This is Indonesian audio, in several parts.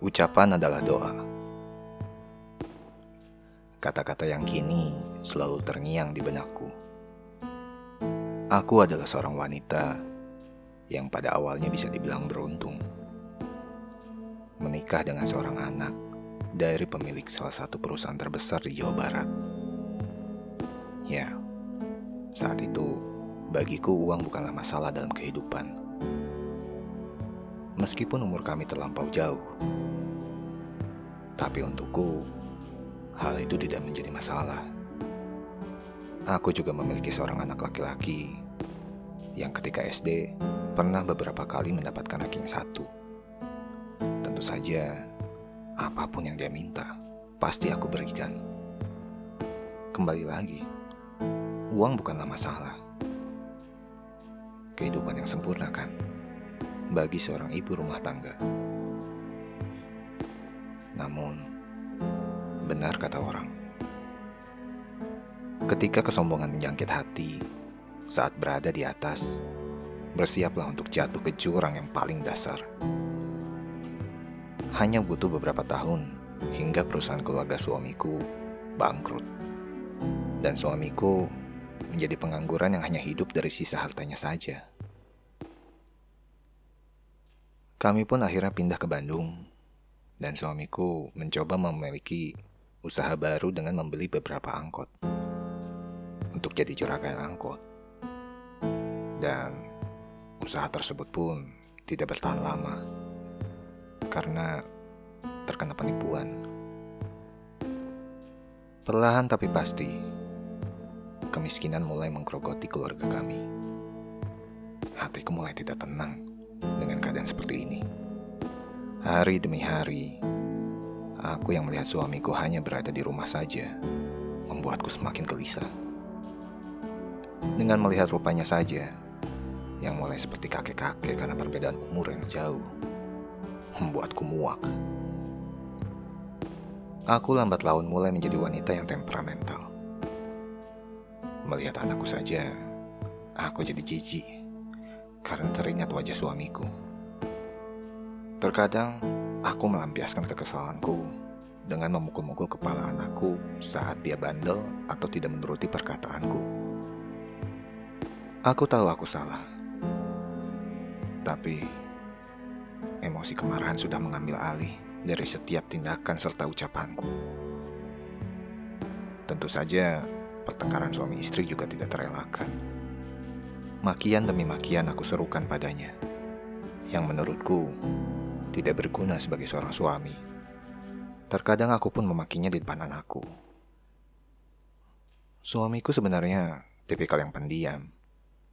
Ucapan adalah doa. Kata-kata yang kini selalu terngiang di benakku. Aku adalah seorang wanita yang pada awalnya bisa dibilang beruntung. Menikah dengan seorang anak dari pemilik salah satu perusahaan terbesar di Jawa Barat. Ya, saat itu bagiku uang bukanlah masalah dalam kehidupan. Meskipun umur kami terlampau jauh, tapi untukku hal itu tidak menjadi masalah. Aku juga memiliki seorang anak laki-laki yang ketika SD pernah beberapa kali mendapatkan ranking satu. Tentu saja, apa pun yang dia minta, pasti aku berikan. Kembali lagi, uang bukanlah masalah. Kehidupan yang sempurna kan, bagi seorang ibu rumah tangga. Namun, benar kata orang, ketika kesombongan menjangkit hati saat berada di atas, bersiaplah untuk jatuh ke jurang yang paling dasar. Hanya butuh beberapa tahun hingga perusahaan keluarga suamiku bangkrut. Dan suamiku menjadi pengangguran yang hanya hidup dari sisa hartanya saja. Kami pun akhirnya pindah ke Bandung dan suamiku mencoba memiliki usaha baru dengan membeli beberapa angkot untuk jadi juragan angkot. Dan usaha tersebut pun tidak bertahan lama karena terkena penipuan. Perlahan tapi pasti, kemiskinan mulai menggerogoti keluarga kami. Hatiku mulai tidak tenang dengan keadaan seperti ini. Hari demi hari, aku yang melihat suamiku hanya berada di rumah saja, membuatku semakin gelisah. Dengan melihat rupanya saja, yang mulai seperti kakek-kakek karena perbedaan umur yang jauh, membuatku muak. Aku lambat laun mulai menjadi wanita yang temperamental. Melihat anakku saja, aku jadi jijik karena teringat wajah suamiku. Terkadang aku melampiaskan kekesalanku dengan memukul-mukul kepala anakku saat dia bandel atau tidak menuruti perkataanku. Aku tahu aku salah. Tapi emosi kemarahan sudah mengambil alih dari setiap tindakan serta ucapanku. Tentu saja pertengkaran suami istri juga tidak terelakkan. Makian demi makian aku serukan padanya. Yang menurutku tidak berguna sebagai seorang suami. Terkadang aku pun memakinya di depan anakku. Suamiku sebenarnya tipikal yang pendiam,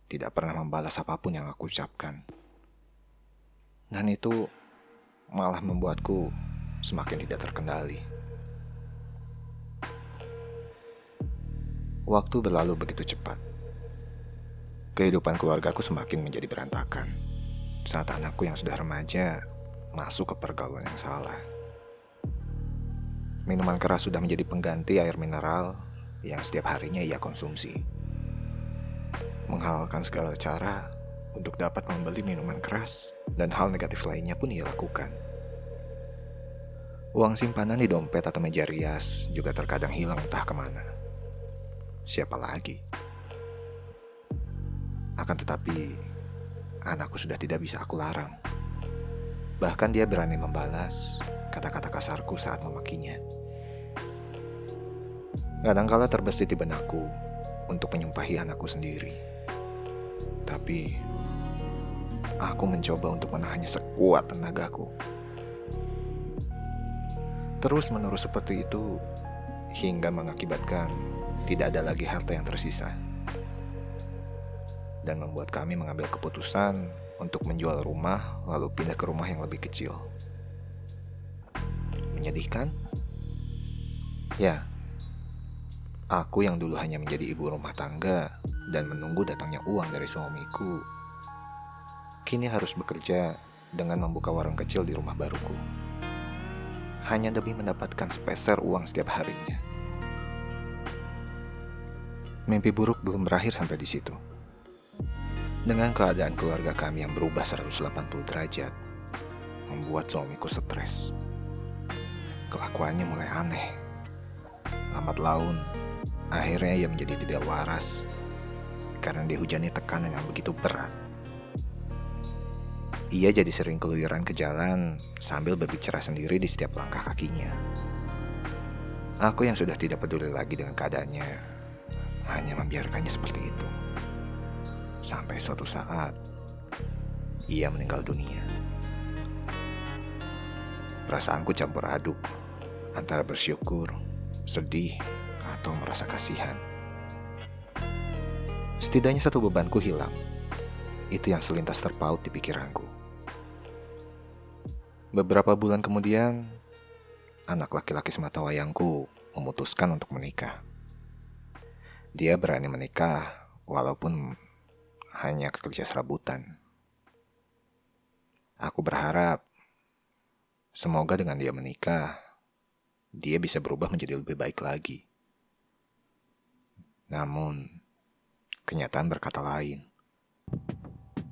tidak pernah membalas apa pun yang aku ucapkan. Dan itu malah membuatku semakin tidak terkendali. Waktu berlalu begitu cepat. Kehidupan keluargaku semakin menjadi berantakan. Saat anakku yang sudah remaja masuk ke pergaulan yang salah. Minuman keras sudah menjadi pengganti air mineral yang setiap harinya ia konsumsi. Menghalalkan segala cara untuk dapat membeli minuman keras dan hal negatif lainnya pun ia lakukan. Uang simpanan di dompet atau meja rias juga terkadang hilang entah ke mana. Siapa lagi? Akan tetapi, anakku sudah tidak bisa aku larang. Bahkan dia berani membalas kata-kata kasarku saat memakinya. Kadangkala terbesit di benakku untuk menyumpahi anakku sendiri. Tapi aku mencoba untuk menahannya sekuat tenagaku. Terus menerus seperti itu hingga mengakibatkan tidak ada lagi harta yang tersisa. Dan membuat kami mengambil keputusan untuk menjual rumah lalu pindah ke rumah yang lebih kecil. Menyedihkan? Ya, aku yang dulu hanya menjadi ibu rumah tangga dan menunggu datangnya uang dari suamiku, kini harus bekerja dengan membuka warung kecil di rumah baruku. Hanya demi mendapatkan sepeser uang setiap harinya. Mimpi buruk belum berakhir sampai di situ. Dengan keadaan keluarga kami yang berubah 180 derajat, membuat suamiku stres kelakuannya mulai aneh. Lambat laun, akhirnya ia menjadi tidak waras karena dihujani tekanan yang begitu berat. Ia jadi sering keluyuran ke jalan sambil berbicara sendiri di setiap langkah kakinya. Aku yang sudah tidak peduli lagi dengan keadaannya, hanya membiarkannya seperti itu. Sampai suatu saat, ia meninggal dunia. Perasaanku campur aduk antara bersyukur, sedih, atau merasa kasihan. Setidaknya satu bebanku hilang. Itu yang selintas terpaut di pikiranku. Beberapa bulan kemudian, anak laki-laki semata wayangku memutuskan untuk menikah. Dia berani menikah walaupun hanya kerja serabutan. Aku berharap semoga dengan dia menikah, dia bisa berubah menjadi lebih baik lagi. Namun, kenyataan berkata lain.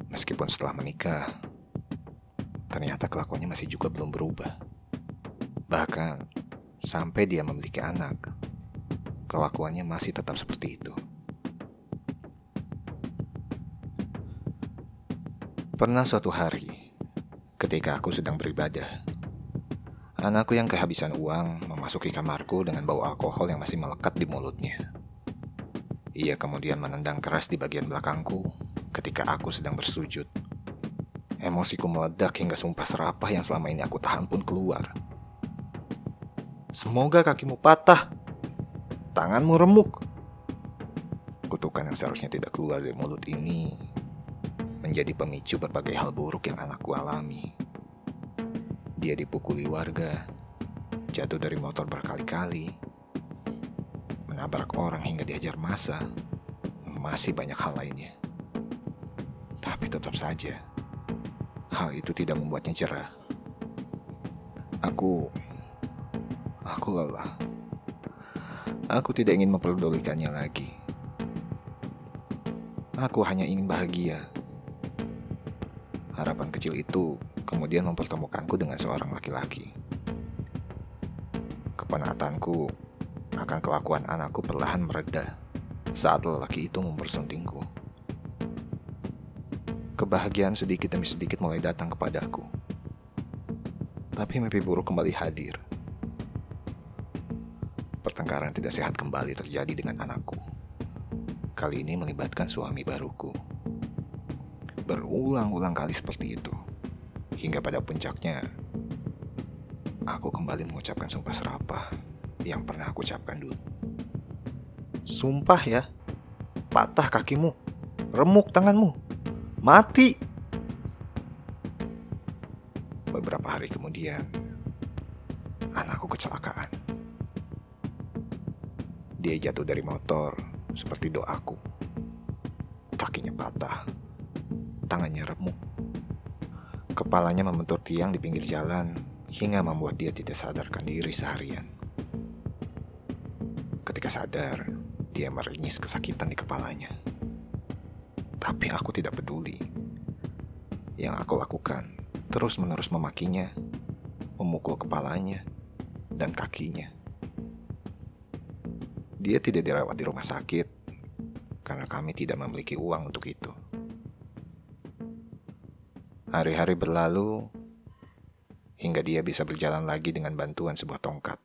Meskipun setelah menikah, ternyata kelakuannya masih juga belum berubah. Bahkan, sampai dia memiliki anak, kelakuannya masih tetap seperti itu. Pernah suatu hari, ketika aku sedang beribadah. Anakku yang kehabisan uang memasuki kamarku dengan bau alkohol yang masih melekat di mulutnya. Ia kemudian menendang keras di bagian belakangku ketika aku sedang bersujud. Emosiku meledak hingga sumpah serapah yang selama ini aku tahan pun keluar. Semoga kakimu patah, tanganmu remuk. Kutukan yang seharusnya tidak keluar dari mulut ini menjadi pemicu berbagai hal buruk yang anakku alami. Dia dipukuli warga, jatuh dari motor berkali-kali, menabrak orang hingga diajar masa, masih banyak hal lainnya. Tapi tetap saja, hal itu tidak membuatnya cerah. Aku, aku lelah. Aku tidak ingin memperdulikannya lagi. Aku hanya ingin bahagia Harapan kecil itu kemudian mempertemukanku dengan seorang laki-laki. Kepenatanku akan kelakuan anakku perlahan mereda saat lelaki itu mempersuntingku. Kebahagiaan sedikit demi sedikit mulai datang kepadaku. Tapi mimpi buruk kembali hadir. Pertengkaran tidak sehat kembali terjadi dengan anakku. Kali ini melibatkan suami baruku berulang-ulang kali seperti itu. Hingga pada puncaknya, aku kembali mengucapkan sumpah serapah yang pernah aku ucapkan dulu. Sumpah ya, patah kakimu, remuk tanganmu, mati. Beberapa hari kemudian, anakku kecelakaan. Dia jatuh dari motor seperti doaku. Kakinya patah tangannya remuk. Kepalanya membentur tiang di pinggir jalan hingga membuat dia tidak sadarkan diri seharian. Ketika sadar, dia meringis kesakitan di kepalanya. Tapi aku tidak peduli. Yang aku lakukan terus-menerus memakinya, memukul kepalanya, dan kakinya. Dia tidak dirawat di rumah sakit karena kami tidak memiliki uang untuk itu. Hari-hari berlalu hingga dia bisa berjalan lagi dengan bantuan sebuah tongkat.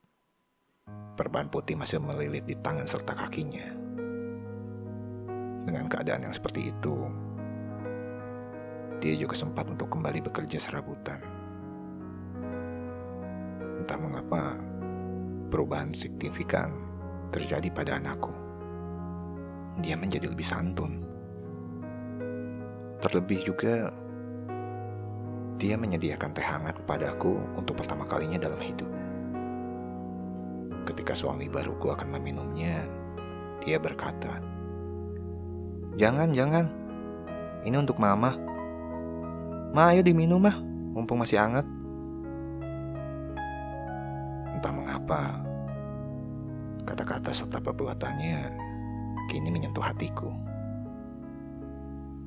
Perban putih masih melilit di tangan serta kakinya. Dengan keadaan yang seperti itu, dia juga sempat untuk kembali bekerja serabutan. Entah mengapa, perubahan signifikan terjadi pada anakku. Dia menjadi lebih santun. Terlebih juga dia menyediakan teh hangat kepadaku untuk pertama kalinya dalam hidup. Ketika suami baruku akan meminumnya, dia berkata, "Jangan, jangan. Ini untuk mama. Ma, ayo diminum mah, mumpung masih hangat." Entah mengapa, kata-kata serta perbuatannya kini menyentuh hatiku.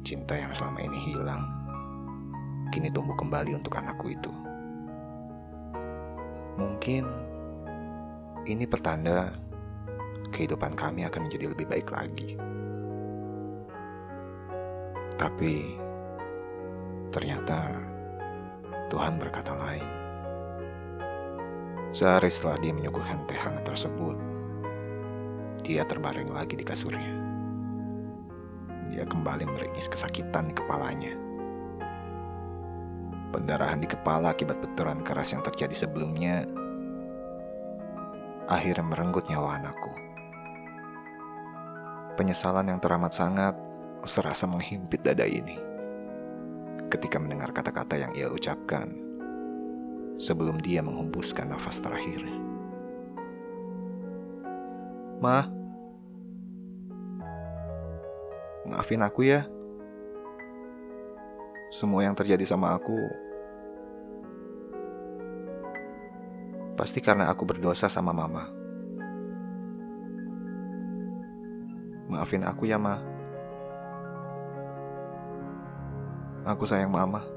Cinta yang selama ini hilang kini tumbuh kembali untuk anakku itu. Mungkin Ini pertanda kehidupan kami akan menjadi lebih baik lagi. Tapi ternyata Tuhan berkata lain. Sehari setelah dia menyuguhkan teh hangat tersebut, dia terbaring lagi di kasurnya. Dia kembali meringis kesakitan di kepalanya. Pendarahan di kepala akibat benturan keras yang terjadi sebelumnya akhirnya merenggut nyawa anakku. Penyesalan yang teramat sangat serasa menghimpit dada ini ketika mendengar kata-kata yang ia ucapkan sebelum dia menghembuskan nafas terakhir. Ma, maafin aku ya. Semua yang terjadi sama aku pasti karena aku berdosa sama mama. Maafin aku ya, Ma. Aku sayang mama.